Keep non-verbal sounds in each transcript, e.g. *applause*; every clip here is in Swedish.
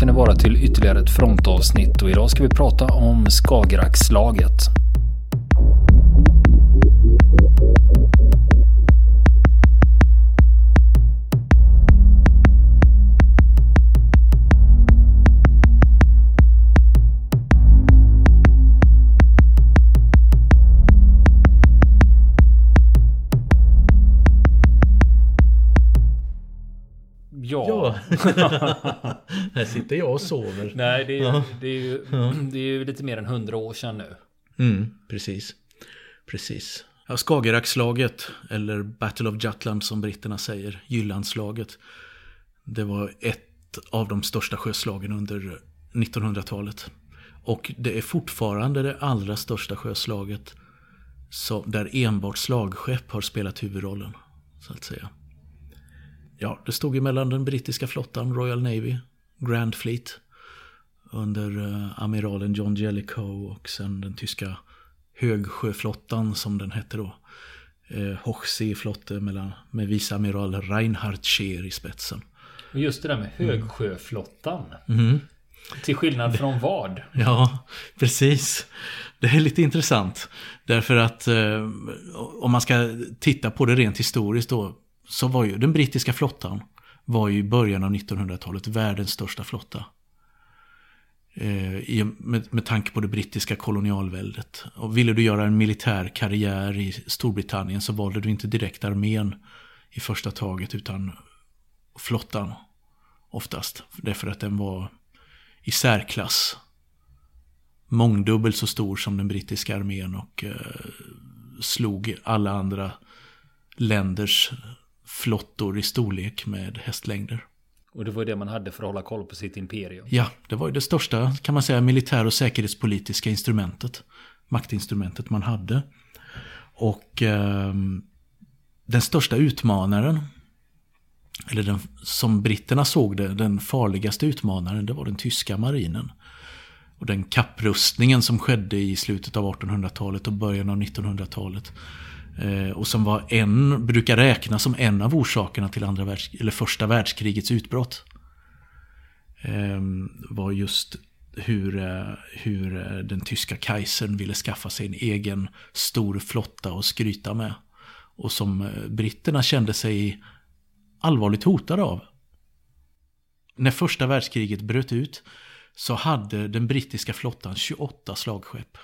ska ni vara till ytterligare ett frontavsnitt och idag ska vi prata om Skagerrakslaget. Ja. *laughs* *laughs* Här sitter jag och sover. Nej, det är, ju, Ja. det, är ju, det är ju lite mer än hundra år sedan nu. Mm, precis. Precis. Ja, Skagerrakslaget, eller Battle of Jutland som britterna säger, Jyllandslaget. Det var ett av de största sjöslagen under 1900-talet. Och det är fortfarande det allra största sjöslaget så, där enbart slagskepp har spelat huvudrollen. Så att säga. Ja, det stod ju mellan den brittiska flottan, Royal Navy, Grand Fleet under eh, amiralen John Jellicoe och sen den tyska högsjöflottan som den hette då. Eh, Hochseeflotte mellan, med viceamiral Reinhard Scheer i spetsen. Och just det där med högsjöflottan. Mhm. Till skillnad från vad? Ja, precis. Det är lite intressant. Därför att eh, om man ska titta på det rent historiskt då. Så var ju den brittiska flottan var ju i början av 1900-talet världens största flotta. Eh, med, med tanke på det brittiska kolonialväldet. Och ville du göra en militär karriär i Storbritannien så valde du inte direkt armén i första taget utan flottan oftast. Därför att den var i särklass mångdubbelt så stor som den brittiska armén och eh, slog alla andra länders flottor i storlek med hästlängder. Och det var det man hade för att hålla koll på sitt imperium. Ja, det var ju det största, kan man säga, militär och säkerhetspolitiska instrumentet. Maktinstrumentet man hade. Och eh, den största utmanaren, eller den, som britterna såg det, den farligaste utmanaren, det var den tyska marinen. Och den kapprustningen som skedde i slutet av 1800-talet och början av 1900-talet. Eh, och som var en, brukar räknas som en av orsakerna till andra världs, eller första världskrigets utbrott. Ehm, var just hur, eh, hur eh, den tyska kejsern ville skaffa sig en egen stor flotta att skryta med. Och som britterna kände sig allvarligt hotade av. När första världskriget bröt ut så hade den brittiska flottan 28 slagskepp.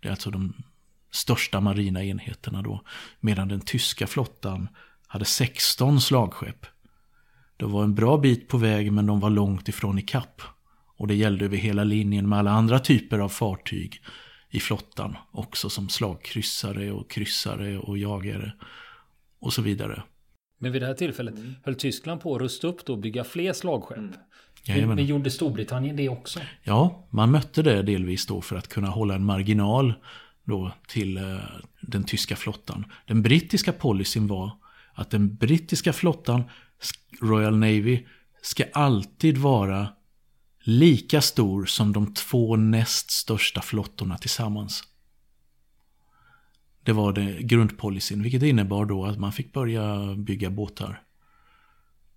Det är alltså de största marina enheterna då. Medan den tyska flottan hade 16 slagskepp. De var en bra bit på väg men de var långt ifrån i kapp. Och det gällde över hela linjen med alla andra typer av fartyg i flottan. Också som slagkryssare och kryssare och jagare och så vidare. Men vid det här tillfället höll Tyskland på att rusta upp då och bygga fler slagskepp. Men, Jajamän. men gjorde Storbritannien det också? Ja, man mötte det delvis då för att kunna hålla en marginal då till eh, den tyska flottan. Den brittiska policyn var att den brittiska flottan, Royal Navy, ska alltid vara lika stor som de två näst största flottorna tillsammans. Det var det grundpolicyn, vilket innebar då att man fick börja bygga båtar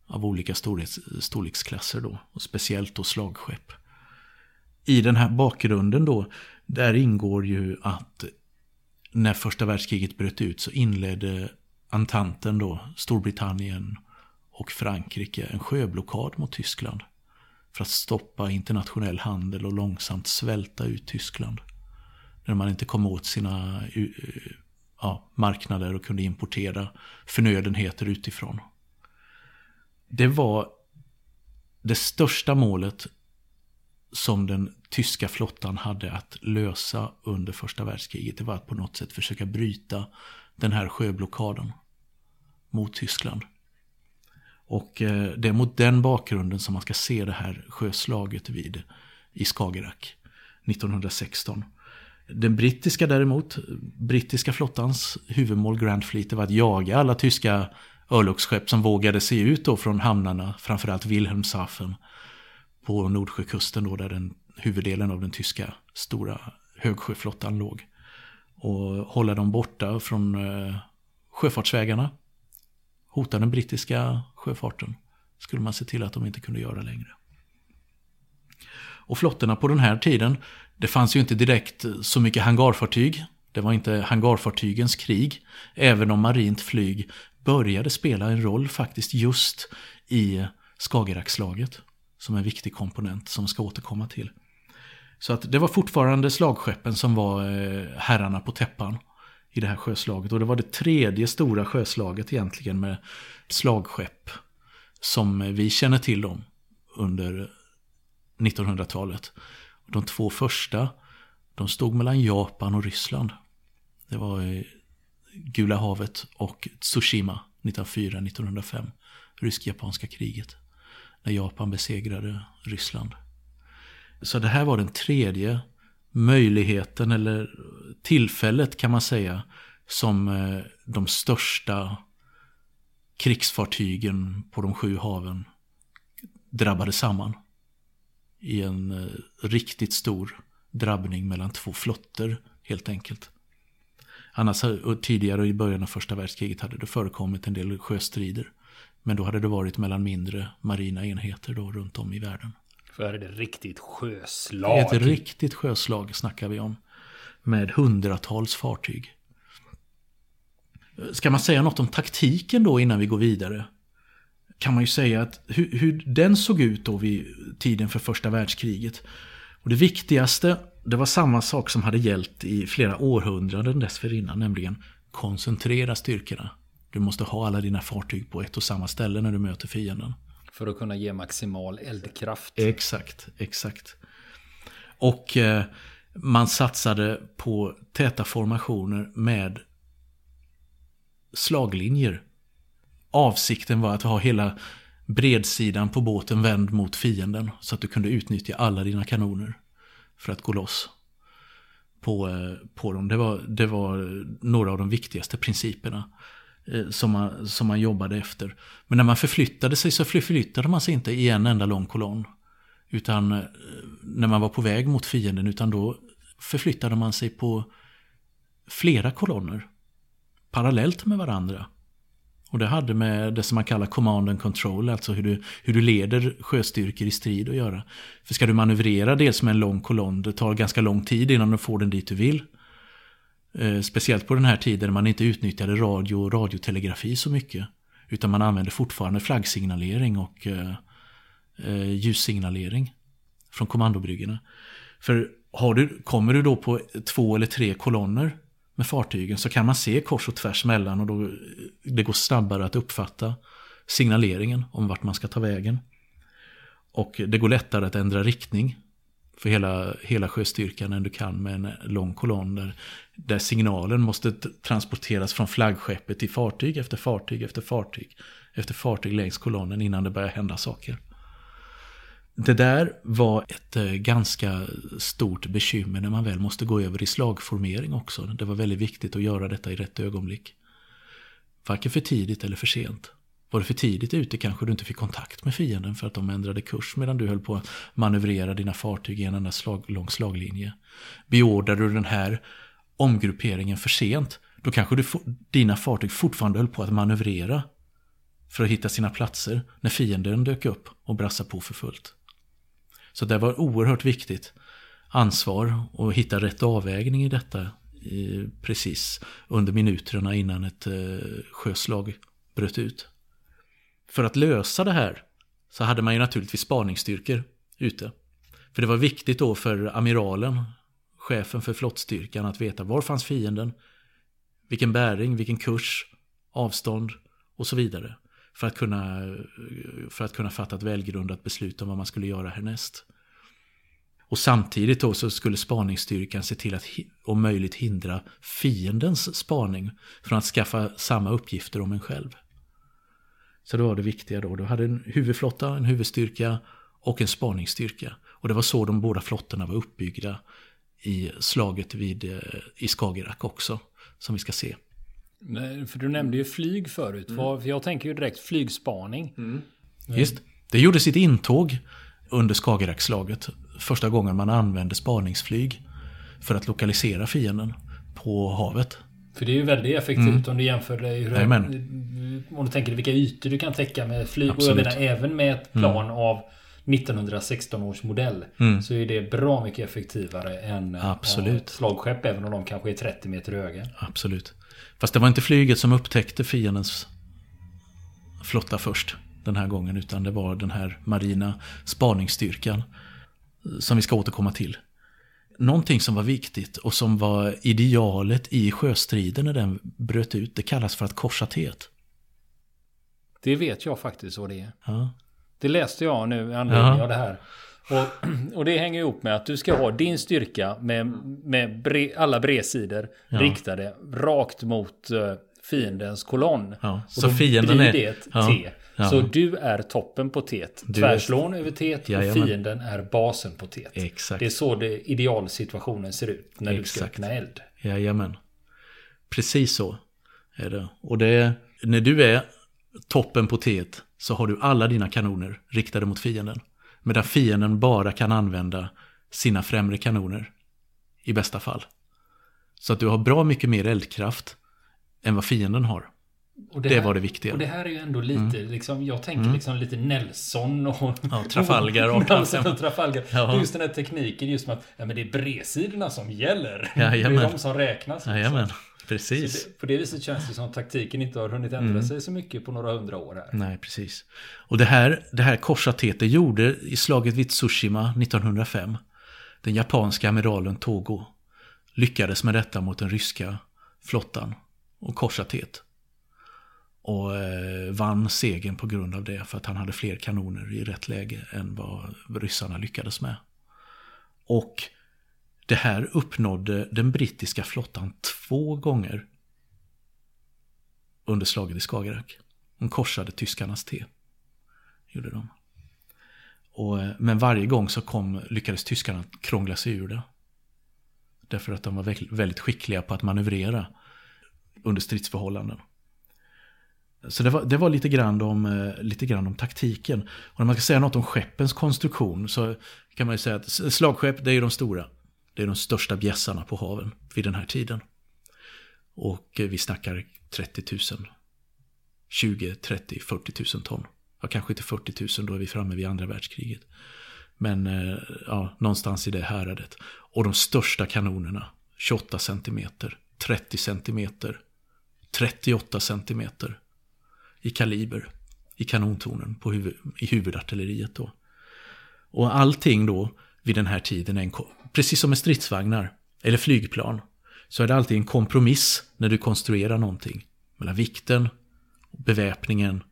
av olika storleks, storleksklasser då, och speciellt då slagskepp. I den här bakgrunden då, där ingår ju att när första världskriget bröt ut så inledde Antanten, då, Storbritannien och Frankrike, en sjöblockad mot Tyskland. För att stoppa internationell handel och långsamt svälta ut Tyskland. När man inte kom åt sina eh, ja, marknader och kunde importera förnödenheter utifrån. Det var det största målet som den tyska flottan hade att lösa under första världskriget. Det var att på något sätt försöka bryta den här sjöblockaden mot Tyskland. Och eh, det är mot den bakgrunden som man ska se det här sjöslaget vid i Skagerrak 1916. Den brittiska däremot, brittiska flottans huvudmål Grand Fleet det var att jaga alla tyska örlogsskepp som vågade se ut då från hamnarna, framförallt Wilhelmshaven på Nordsjökusten då där den huvuddelen av den tyska stora högsjöflottan låg. Och hålla dem borta från eh, sjöfartsvägarna. Hota den brittiska sjöfarten. Skulle man se till att de inte kunde göra längre. Och flottorna på den här tiden, det fanns ju inte direkt så mycket hangarfartyg. Det var inte hangarfartygens krig. Även om marint flyg började spela en roll faktiskt just i Skagerrakslaget. Som en viktig komponent som ska återkomma till. Så att det var fortfarande slagskeppen som var eh, herrarna på täppan i det här sjöslaget. Och det var det tredje stora sjöslaget egentligen med slagskepp som vi känner till dem under 1900-talet. De två första, de stod mellan Japan och Ryssland. Det var eh, Gula havet och Tsushima 1904-1905. Rysk-japanska kriget. När Japan besegrade Ryssland. Så det här var den tredje möjligheten eller tillfället kan man säga som eh, de största krigsfartygen på de sju haven drabbade samman. I en eh, riktigt stor drabbning mellan två flotter helt enkelt. Annars tidigare i början av första världskriget hade det förekommit en del sjöstrider. Men då hade det varit mellan mindre marina enheter då runt om i världen. För är det riktigt sjöslag? Ett riktigt sjöslag snackar vi om. Med hundratals fartyg. Ska man säga något om taktiken då innan vi går vidare? Kan man ju säga att hur, hur den såg ut då vid tiden för första världskriget. Och det viktigaste, det var samma sak som hade gällt i flera århundraden dessförinnan, nämligen koncentrera styrkorna. Du måste ha alla dina fartyg på ett och samma ställe när du möter fienden. För att kunna ge maximal eldkraft. Exakt, exakt. Och eh, man satsade på täta formationer med slaglinjer. Avsikten var att ha hela bredsidan på båten vänd mot fienden. Så att du kunde utnyttja alla dina kanoner för att gå loss på, eh, på dem. Det var, det var några av de viktigaste principerna Eh, som man, som man jobbade efter. Men när man förflyttade sig så förflyttade man sig inte i en enda lång kolonn. Utan eh, när man var på väg mot fienden, utan då förflyttade man sig på flera kolonner parallellt med varandra. Och det hade med det som man kallar command and control, alltså hur du, hur du leder sjöstyrkor i strid att göra. För ska du manövrera dels med en lång kolonn, det tar ganska lång tid innan du får den dit du vill. Eh, speciellt på den här tiden när man inte utnyttjade radio och radiotelegrafi så mycket. Utan man använde fortfarande flaggsignalering och eh, eh ljussignalering från kommandobryggorna. För har du, kommer du då på två eller tre kolonner med fartygen så kan man se kors och tvärs mellan och då eh, det går snabbare att uppfatta signaleringen om vart man ska ta vägen. Och det går lättare att ändra riktning för hela, hela sjöstyrkan än du kan med en lång kolonn där, där signalen måste transporteras från flaggskeppet till fartyg efter fartyg efter fartyg efter fartyg längs kolonnen innan det börjar hända saker. Det där var ett eh, ganska stort bekymmer när man väl måste gå över i slagformering också. Det var väldigt viktigt att göra detta i rätt ögonblick. Varken för tidigt eller för sent. Var det för tidigt ute kanske du inte fick kontakt med fienden för att de ändrade kurs medan du höll på att manövrera dina fartyg i en enda slag, lång slaglinje. Beordrade du den här omgrupperingen för sent, då kanske du, dina fartyg fortfarande höll på att manövrera för att hitta sina platser när fienden dök upp och brassade på för fullt. Så det var oerhört viktigt ansvar och hitta rätt avvägning i detta eh, precis under minuterna innan ett eh, sjöslag bröt ut. För att lösa det här så hade man ju naturligtvis spaningsstyrkor ute. För det var viktigt då för amiralen, chefen för flottstyrkan, att veta var fanns fienden, vilken bäring, vilken kurs, avstånd och så vidare. För att kunna, för att kunna fatta ett välgrundat beslut om vad man skulle göra härnäst. Och samtidigt då så skulle spaningsstyrkan se till att om möjligt hindra fiendens spaning från att skaffa samma uppgifter om en själv. Så det var det viktiga då. Du hade en huvudflotta, en huvudstyrka och en spaningsstyrka. Och det var så de båda flottorna var uppbyggda i slaget vid, eh, i Skagerrak också, som vi ska se. Nej, för du nämnde ju flyg förut. Mm. jag tänker ju direkt flygspaning. Mm. Just, det gjorde sitt intåg under Skagerrakslaget. Första gången man använde spaningsflyg för att lokalisera fienden på havet. För det är ju väldigt effektivt mm. om du jämför det hur, Om du tänker vilka ytor du kan täcka med flyg. Absolut. Och jag menar även med ett plan mm. av 1916 års modell Mm. så är det bra mycket effektivare än eh, Absolut. slagskepp även om de kanske är 30 meter höga. Absolut. Fast det var inte flyget som upptäckte fiendens flotta först den här gången. Utan det var den här marina spaningsstyrkan. Som vi ska återkomma till. Någonting som var viktigt och som var idealet i sjöstriden när den bröt ut. Det kallas för att korsa teet. Det vet jag faktiskt vad det är. Ja. Det läste jag nu i anledning Ja. av det här. Och, *clears throat* och det hänger ihop med att du ska ha din styrka med, med bre, alla bredsidor Ja. riktade rakt mot eh, fiendens kolonn. Ja, Och så fienden blir är- det ett ja, T. ja. Så du är toppen på T. Du är- Tvärslån över T och Jajamän. fienden är basen på T. Exakt. Det är så det idealsituationen ser ut när du ska Exakt. öppna eld. Jajamän. Precis så är det. Och det är, när du är toppen på teet så har du alla dina kanoner riktade mot fienden. Medan fienden bara kan använda sina främre kanoner. I bästa fall. Så att du har bra mycket mer eldkraft än vad fienden har. Och Det här- var det viktiga. Och det här är ju ändå lite, liksom, jag tänker liksom lite Nelson och... Mm. Ja, Trafalgar och- Nelson och Trafalgar. Ja. Det Just den här tekniken, just med att ja, men det är bredsidorna som gäller. Jajamän. Det är de som räknas. Jajamän, Så precis. det, på det viset känns det som att taktiken inte har hunnit ändra Mm. sig så mycket på några hundra år här. Nej, precis. Och det här, det här korsatet det gjorde i slaget vid Tsushima 1905. Den japanska amiralen Togo lyckades med detta mot den ryska flottan och korsatthet. Och eh, vann segern på grund av det för att han hade fler kanoner i rätt läge än vad ryssarna lyckades med. Och det här uppnådde den brittiska flottan två gånger under slaget i Skagerrak. De korsade tyskarnas T. Gjorde de. Och, eh, men varje gång så kom, lyckades tyskarna krångla sig ur det. Därför att de var väldigt, väldigt skickliga på att manövrera under stridsförhållanden. Så det var, det var lite, grann om, eh, lite grann om taktiken. Och när man ska säga något om skeppens konstruktion så kan man ju säga att slagskepp det är ju de stora. Det är de största bjässarna på haven vid den här tiden. Och eh, vi snackar 30 000 20, 30, 40 000 ton. Ja, kanske inte 40 000, då är vi framme vid andra världskriget. Men eh, ja, någonstans i det häradet. Och de största kanonerna, 28 centimeter, 30 centimeter, 38 centimeter i kaliber i kanontornen på huvud, i huvudartilleriet då. Och allting då vid den här tiden är en, precis som med stridsvagnar eller flygplan, så är det alltid en kompromiss när du konstruerar någonting. Mellan vikten, beväpningen,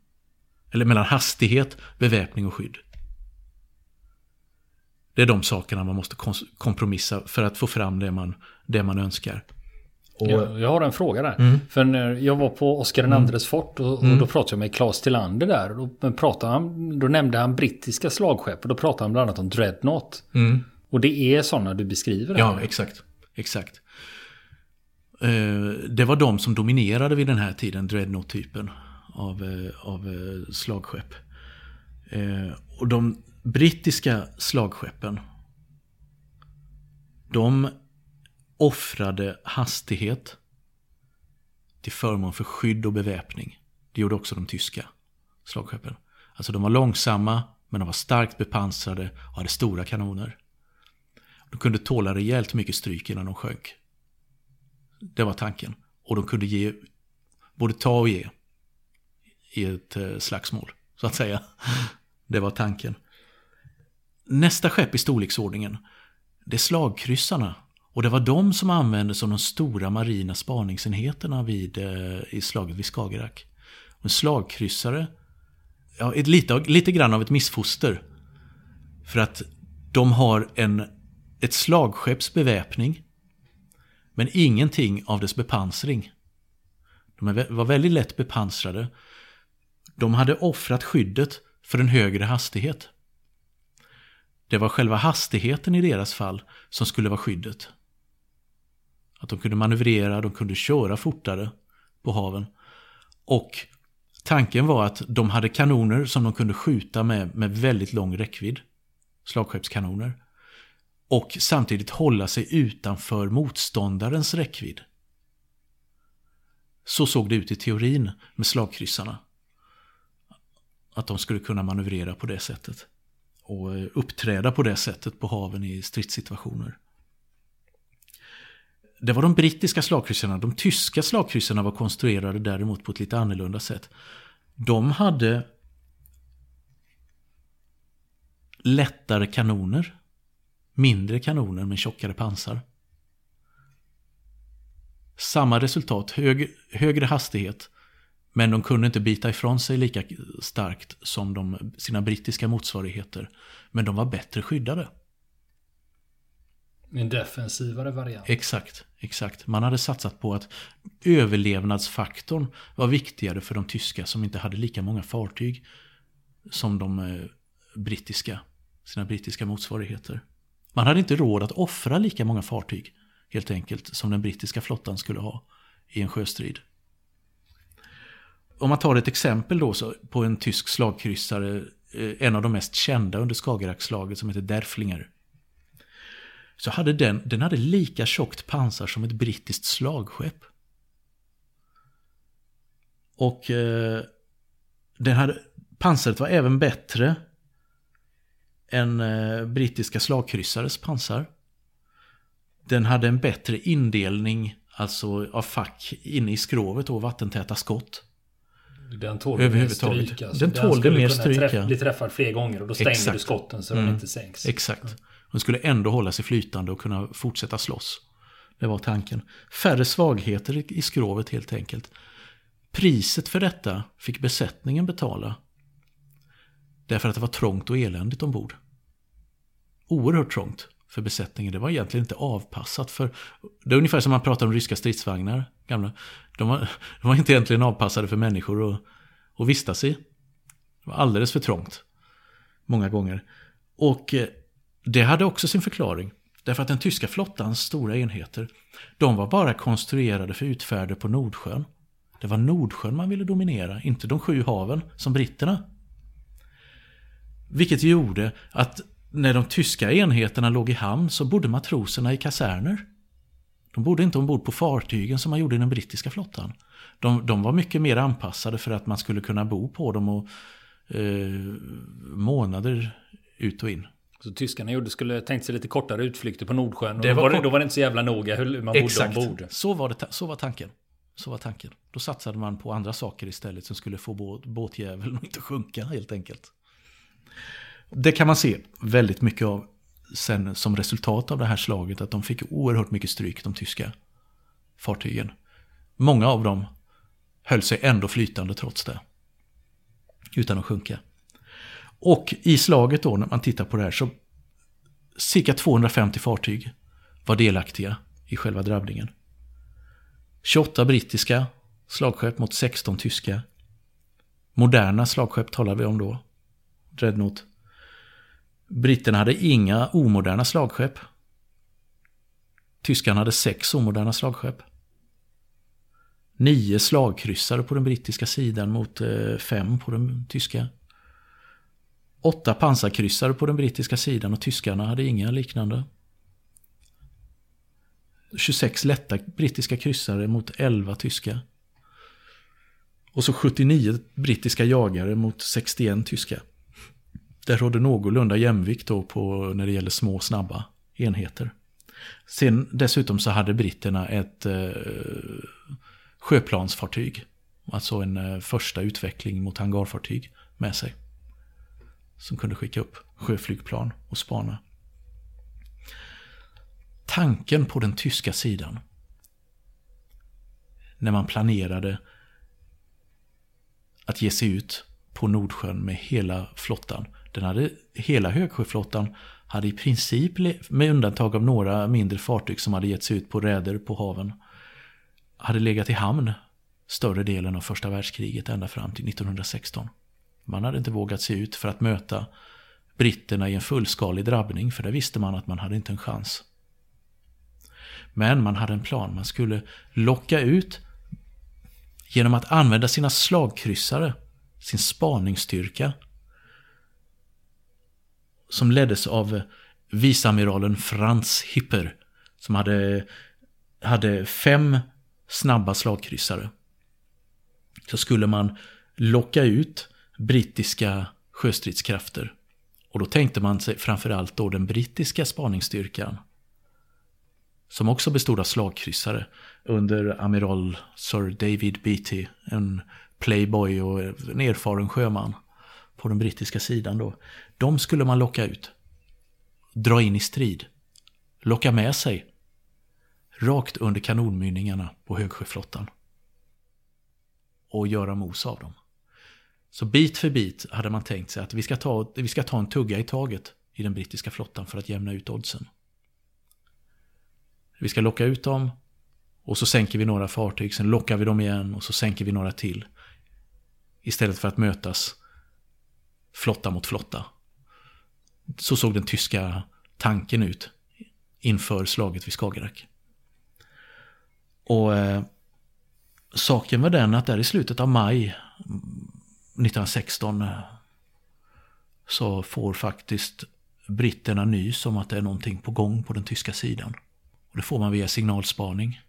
eller mellan hastighet, beväpning och skydd. Det är de sakerna man måste kompromissa för att få fram det man, det man önskar. Och, Jag, jag har en fråga där. Mm. För när jag var på Oscar IIs fort och, och då pratade jag med Claes Tillander där. Och då, pratade han, då nämnde han brittiska slagskepp och då pratade han bland annat om Dreadnought. Mm. Och det är sådana du beskriver här. Ja, exakt. Exakt. Eh, Det var de som dominerade vid den här tiden, Dreadnought-typen av, eh, av eh, slagskepp. Och de brittiska slagskeppen, de offrade hastighet till förmån för skydd och beväpning. Det gjorde också de tyska slagskeppen. Alltså de var långsamma, men de var starkt bepansrade och hade stora kanoner. De kunde tåla rejält mycket stryk innan de sjönk. Det var tanken. Och de kunde ge, både ta och ge i ett eh, slagsmål, så att säga. Det var tanken. Nästa skepp i storleksordningen, det är slagkryssarna. Och det var de som användes som de stora marina spaningsenheterna vid, eh, i slaget vid Skagerrak. En slagkryssare, ja, ett, lite, lite grann av ett missfoster. För att de har en, ett slagskepps beväpning. Men ingenting av dess bepansring. De var väldigt lätt bepansrade. De hade offrat skyddet för en högre hastighet. Det var själva hastigheten i deras fall som skulle vara skyddet. Att de kunde manövrera, de kunde köra fortare på haven. Och tanken var att de hade kanoner som de kunde skjuta med, med väldigt lång räckvidd. Slagskeppskanoner. Och samtidigt hålla sig utanför motståndarens räckvidd. Så såg det ut i teorin med slagkryssarna. Att de skulle kunna manövrera på det sättet. och eh, uppträda på det sättet på haven i stridssituationer. Det var de brittiska slagkryssarna. De tyska slagkryssarna var konstruerade däremot på ett lite annorlunda sätt. De hade lättare kanoner. Mindre kanoner med tjockare pansar. Samma resultat, hög, högre hastighet. Men de kunde inte bita ifrån sig lika starkt som de, sina brittiska motsvarigheter. Men de var bättre skyddade. En defensivare variant. Exakt, exakt. Man hade satsat på att överlevnadsfaktorn var viktigare för de tyska som inte hade lika många fartyg som de eh, brittiska, sina brittiska motsvarigheter. Man hade inte råd att offra lika många fartyg helt enkelt som den brittiska flottan skulle ha i en sjöstrid. Om man tar ett exempel då så, på en tysk slagkryssare, eh, en av de mest kända under Skagerrakslaget som heter Derflinger. Så hade den, den hade lika tjockt pansar som ett brittiskt slagskepp. Och eh, den hade, pansaret var även bättre än eh, brittiska slagkryssares pansar. Den hade en bättre indelning alltså av fack inne i skrovet och vattentäta skott. Den tålde mer stryk. Alltså. Den tålde mer stryk. Träff, bli träffad fler gånger och då stänger Exakt. du skotten så mm. de inte sänks. Exakt. Mm. Men skulle ändå hålla sig flytande och kunna fortsätta slåss. Det var tanken. Färre svagheter i skrovet helt enkelt. Priset för detta fick besättningen betala. Därför att det var trångt och eländigt ombord. Oerhört trångt för besättningen. Det var egentligen inte avpassat för... Det är ungefär som man pratar om ryska stridsvagnar. Gamla. De, var, *laughs* de var inte egentligen avpassade för människor att, att vistas i. Det var alldeles för trångt. Många gånger. Och eh, det hade också sin förklaring. Därför att den tyska flottans stora enheter, de var bara konstruerade för utfärder på Nordsjön. Det var Nordsjön man ville dominera, inte de sju haven som britterna. Vilket gjorde att när de tyska enheterna låg i hamn så bodde matroserna i kaserner. De bodde inte ombord på fartygen som man gjorde i den brittiska flottan. De, de var mycket mer anpassade för att man skulle kunna bo på dem och eh, månader ut och in. Så tyskarna gjorde, skulle tänkt sig lite kortare utflykter på Nordsjön. Det var, då var det inte så jävla noga hur man Exakt. bodde ombord. Så var, det, så var tanken. Så var tanken. Då satsade man på andra saker istället som skulle få båt, båtjäveln att inte sjunka helt enkelt. Det kan man se väldigt mycket av sen som resultat av det här slaget. Att de fick oerhört mycket stryk, de tyska fartygen. Många av dem höll sig ändå flytande trots det. Utan att sjunka. Och i slaget då, när man tittar på det här, så cirka 250 fartyg var delaktiga i själva drabbningen. 28 brittiska slagskepp mot 16 tyska. Moderna slagskepp talar vi om då. Dreadnought. Britterna hade inga omoderna slagskepp. Tyskarna hade sex omoderna slagskepp. Nio slagkryssare på den brittiska sidan mot eh, fem på den tyska. Åtta pansarkryssare på den brittiska sidan och tyskarna hade inga liknande. 26 lätta brittiska kryssare mot 11 tyska. Och så 79 brittiska jagare mot 61 tyska. Det rådde någorlunda jämvikt då på när det gäller små snabba enheter. Sen dessutom så hade britterna ett eh, sjöplansfartyg. Alltså en eh, första utveckling mot hangarfartyg med sig som kunde skicka upp sjöflygplan och spana. Tanken på den tyska sidan när man planerade att ge sig ut på Nordsjön med hela flottan. Den hade, hela högsjöflottan hade i princip, med undantag av några mindre fartyg som hade gett sig ut på räder på haven, hade legat i hamn större delen av första världskriget ända fram till 1916. Man hade inte vågat se ut för att möta britterna i en fullskalig drabbning för det visste man att man hade inte en chans. Men man hade en plan. Man skulle locka ut genom att använda sina slagkryssare, sin spaningsstyrka som leddes av viceamiralen Franz Hipper som hade, hade fem snabba slagkryssare. Så skulle man locka ut brittiska sjöstridskrafter Och då tänkte man sig framförallt då den brittiska spaningsstyrkan. Som också bestod av slagkryssare under amiral Sir David Beatty. En playboy och en erfaren sjöman på den brittiska sidan då. De skulle man locka ut. Dra in i strid. Locka med sig. Rakt under kanonmynningarna på högsjöflottan. Och göra mos av dem. Så bit för bit hade man tänkt sig att vi ska ta, vi ska ta en tugga i taget i den brittiska flottan för att jämna ut oddsen. Vi ska locka ut dem och så sänker vi några fartyg, sen lockar vi dem igen och så sänker vi några till. Istället för att mötas flotta mot flotta. Så såg den tyska tanken ut inför slaget vid Skagerrak. Och eh, saken var den att där i slutet av maj 1916 eh, så får faktiskt britterna nys om att det är någonting på gång på den tyska sidan. Och det får man via signalspaning.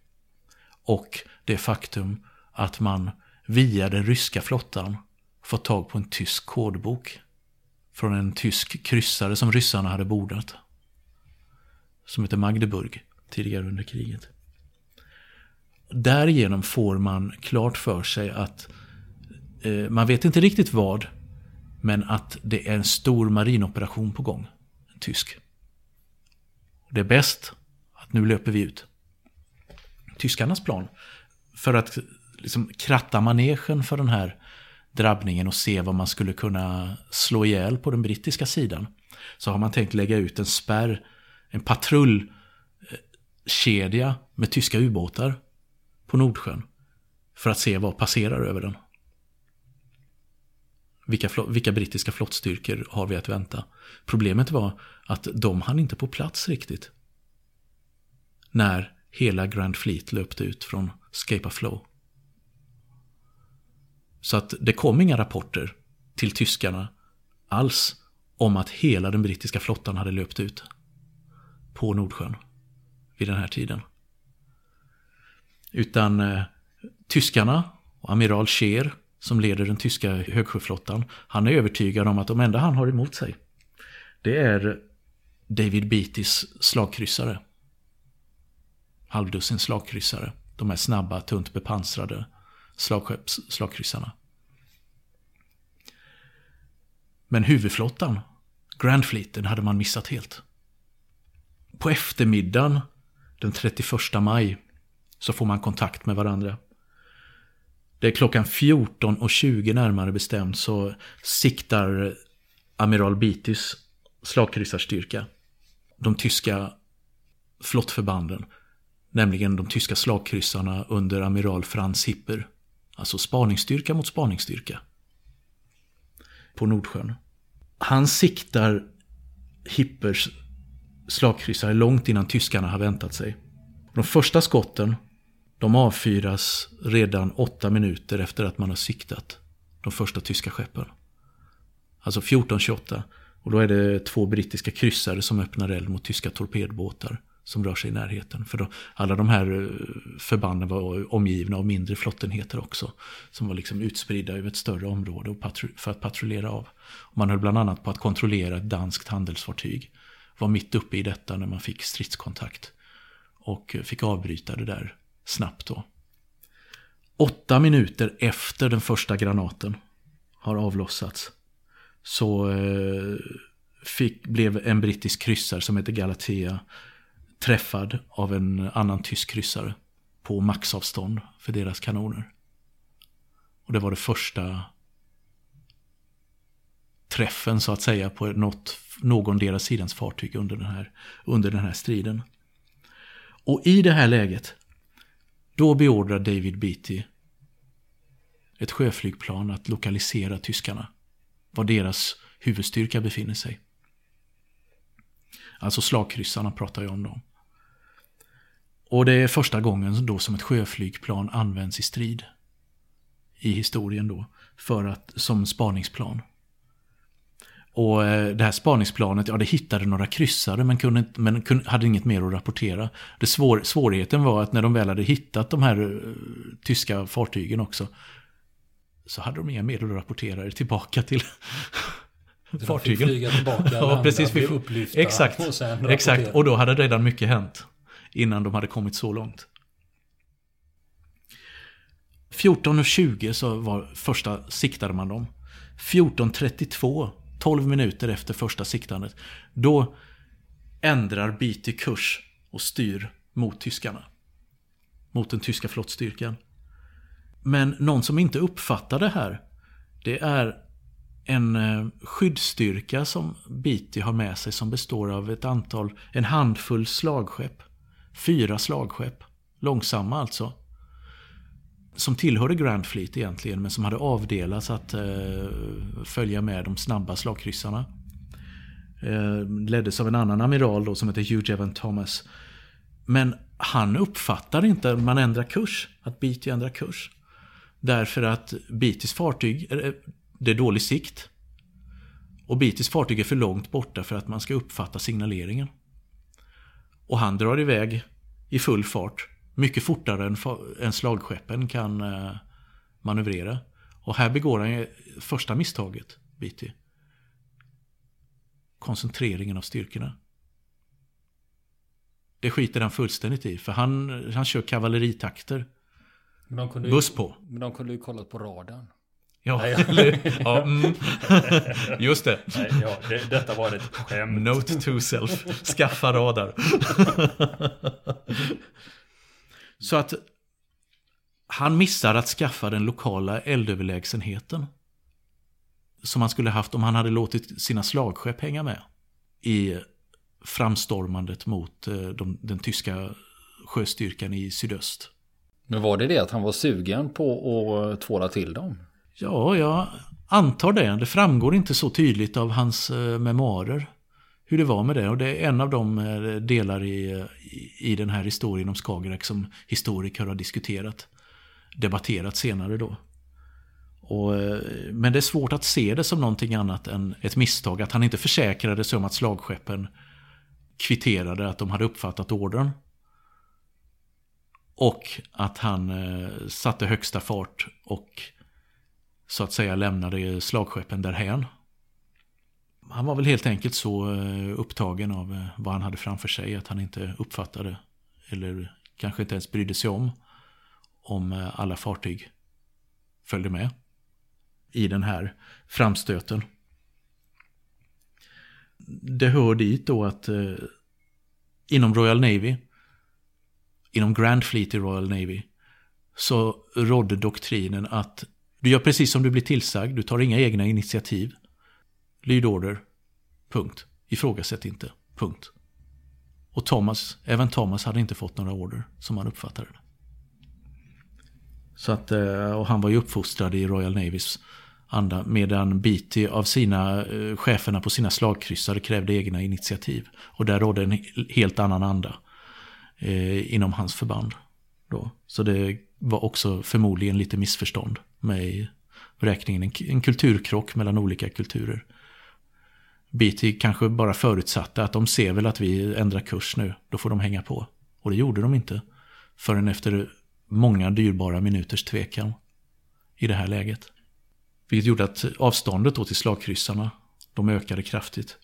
Och det faktum att man via den ryska flottan fått tag på en tysk kodbok. Från en tysk kryssare som ryssarna hade bordat. Som heter Magdeburg, tidigare under kriget. Därigenom får man klart för sig att Eh, man vet inte riktigt vad, men att det är en stor marinoperation på gång. En tysk. Det är bäst att nu löper vi ut. Tyskarnas plan för att liksom kratta manegen för den här drabbningen och se vad man skulle kunna slå ihjäl på den brittiska sidan. Så har man tänkt lägga ut en spärr, en patrullkedja eh, med tyska ubåtar på Nordsjön. För att se vad passerar över den. Vilka, vilka brittiska flottstyrkor har vi att vänta? Problemet var att de hann inte på plats riktigt. När hela Grand Fleet löpte ut från Scapa Flow. Så att det kom inga rapporter till tyskarna alls om att hela den brittiska flottan hade löpt ut på Nordsjön vid den här tiden. Utan eh, tyskarna och amiral Scheer som leder den tyska högsjöflottan, han är övertygad om att de enda han har emot sig, det är David Beattys slagkryssare. Halvdussin slagkryssare. De här snabba, tunt bepansrade slagkryssarna. Men huvudflottan, Grand Fleeten, hade man missat helt. På eftermiddagen den 31 maj så får man kontakt med varandra. Det är klockan 14.20 närmare bestämt så siktar amiral Bitis slagkryssarstyrka de tyska flottförbanden, nämligen de tyska slagkryssarna under amiral Franz Hipper Alltså spaningsstyrka mot spaningsstyrka. På Nordsjön. Han siktar Hippers slagkryssare långt innan tyskarna har väntat sig. De första skotten de avfyras redan åtta minuter efter att man har siktat de första tyska skeppen. Alltså 14.28. Och då är det två brittiska kryssare som öppnar eld mot tyska torpedbåtar som rör sig i närheten. För då, alla de här eh, förbanden var omgivna av mindre flottenheter också. Som var liksom utspridda över ett större område för att patrullera av. Och man höll bland annat på att kontrollera ett danskt handelsfartyg. Var mitt uppe i detta när man fick stridskontakt. Och eh, fick avbryta det där snabbt då. Åtta minuter efter den första granaten har avlossats. Så eh, fick, blev en brittisk kryssare som heter Galatea träffad av en annan tysk kryssare på maxavstånd för deras kanoner. Och det var det första träffen så att säga på något, någon deras sidans fartyg under den, här, under den här striden. Och i det här läget, då beordrar David Beatty ett sjöflygplan att lokalisera tyskarna. Var deras huvudstyrka befinner sig. Alltså slagkryssarna pratar jag om då. Och det är första gången då som ett sjöflygplan används i strid. I historien då. För att, som spaningsplan. Och eh, det här spaningsplanet, ja det hittade några kryssare men, kunde, men kunde, hade inget mer att rapportera. Det svår, svårigheten var att när de väl hade hittat de här uh, tyska fartygen också. Så hade de inga mer att rapportera tillbaka till, fartygen. Flyga tillbaka, *laughs* ja, precis, bli upplyfta exakt, och exakt, och då hade redan mycket hänt innan de hade kommit så långt. 14.20 så var första siktade man dem. 14.32, 12 minuter efter första siktandet, då ändrar Beatty kurs och styr mot tyskarna. Mot den tyska flottstyrkan. Men någon som inte uppfattar det här, det är en eh, skyddsstyrka som Beatty har med sig som består av ett antal, en handfull slagskepp. Fyra slagskepp. Långsamma alltså. Som tillhörde Grand Fleet egentligen men som hade avdelats att eh, följa med de snabba slagkryssarna. Eh, leddes av en annan amiral då som hette Hugh Evan Thomas. Men han uppfattar inte att man ändrar kurs. Att Beatty ändrar kurs. Därför att Beattys fartyg, eh, eh, det är dålig sikt. Och Beatys fartyg är för långt borta för att man ska uppfatta signaleringen. Och han drar iväg i full fart. Mycket fortare än, än slagskeppen kan eh, manövrera. Och här begår han första misstaget, Beatty. Koncentreringen av styrkorna. Det skiter han fullständigt i, för han, han kör kavalleritakter. Buss på. Men de kunde ju kollat på radarn. Ja, Nej, ja *laughs* mm. *laughs* just det. Nej, ja, det. Detta var ett skämt. Note to self, skaffa radar. *laughs* Så att han missar att skaffa den lokala eldöverlägsenheten. Som han skulle haft om han hade låtit sina slagskepp hänga med. I framstormandet mot eh, de, den tyska sjöstyrkan i sydöst. Men var det det att han var sugen på att tvåla till dem? Ja, jag antar det. Det framgår inte så tydligt av hans eh, memoarer hur det var med det. Och det är en av de eh, delar i, i, i den här historien om Skagerrak som historiker har diskuterat. Debatterat senare då. Och, eh, men det är svårt att se det som någonting annat än ett misstag. Att han inte försäkrade sig om att slagskeppen kvitterade att de hade uppfattat ordern. Och att han eh, satte högsta fart och så att säga lämnade slagskeppen därhän. Han var väl helt enkelt så eh, upptagen av eh, vad han hade framför sig att han inte uppfattade eller kanske inte ens brydde sig om om eh, alla fartyg följde med i den här framstöten. Det hör dit då att inom Royal Navy, inom Grand Fleet i Royal Navy, så rådde doktrinen att du gör precis som du blir tillsagd, du tar inga egna initiativ. Lyd order. Punkt. Ifrågasätt inte. Punkt. Och Thomas, även Thomas hade inte fått några order som han uppfattade det. Så att, eh, och han var ju uppfostrad i Royal Navys anda. Medan Beatty av sina eh, cheferna på sina slagkryssare krävde egna initiativ. Och där rådde en helt annan anda eh, inom hans förband. Då. Så det var också förmodligen lite missförstånd med i räkningen. En, en kulturkrock mellan olika kulturer. BT kanske bara förutsatte att de ser väl att vi ändrar kurs nu, då får de hänga på. Och det gjorde de inte. Förrän efter många dyrbara minuters tvekan i det här läget. Vilket gjorde att avståndet då till slagkryssarna, de ökade kraftigt.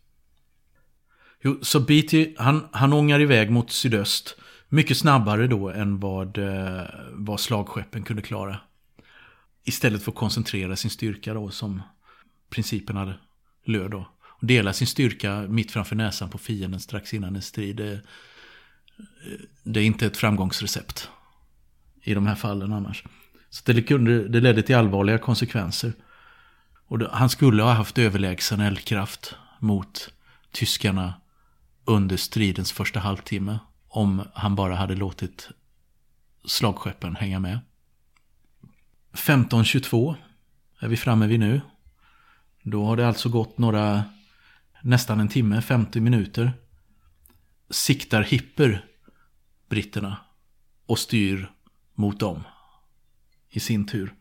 Jo, så BT, han, han ångar iväg mot sydöst mycket snabbare då än vad, eh, vad slagskeppen kunde klara. Istället för att koncentrera sin styrka då som principen hade löd då. Och dela sin styrka mitt framför näsan på fienden strax innan en strid. Det, det är inte ett framgångsrecept. I de här fallen annars. Så det, kunde, det ledde till allvarliga konsekvenser. Och det, han skulle ha haft överlägsen eldkraft mot tyskarna under stridens första halvtimme. Om han bara hade låtit slagskeppen hänga med. 15.22 är vi framme vid nu. Då har det alltså gått några, nästan en timme, 50 minuter. Siktar Hipper britterna och styr mot dem i sin tur.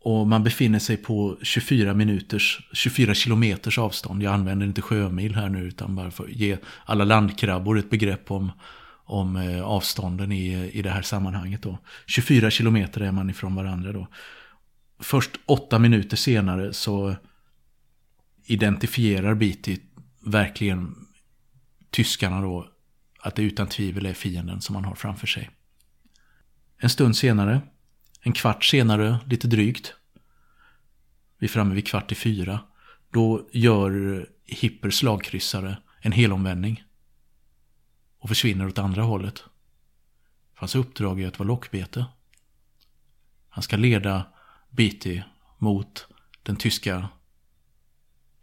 Och man befinner sig på 24 minuters, 24 kilometers avstånd. Jag använder inte sjömil här nu utan bara för att ge alla landkrabbor ett begrepp om, om eh, avstånden i, i det här sammanhanget. Då. 24 kilometer är man ifrån varandra då. Först åtta minuter senare så identifierar Beatty verkligen tyskarna då att det utan tvivel är fienden som man har framför sig. En stund senare, en kvart senare, lite drygt, vi är framme vid kvart i fyra, då gör Hipper slagkryssare en helomvändning och försvinner åt andra hållet. För hans uppdrag är att vara lockbete. Han ska leda Beatty mot den tyska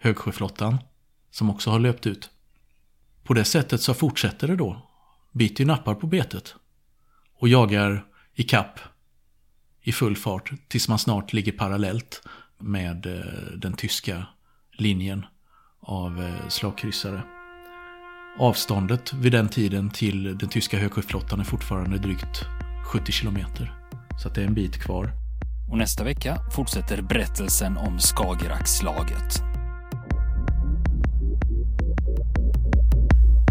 högsjöflottan som också har löpt ut. På det sättet så fortsätter det då. Beatty nappar på betet och jagar i kapp i full fart tills man snart ligger parallellt med eh, den tyska linjen av eh, slagkryssare. Avståndet vid den tiden till den tyska högsjöflottan är fortfarande drygt 70 kilometer. Så det är en bit kvar. Och nästa vecka fortsätter berättelsen om Skagerrakslaget.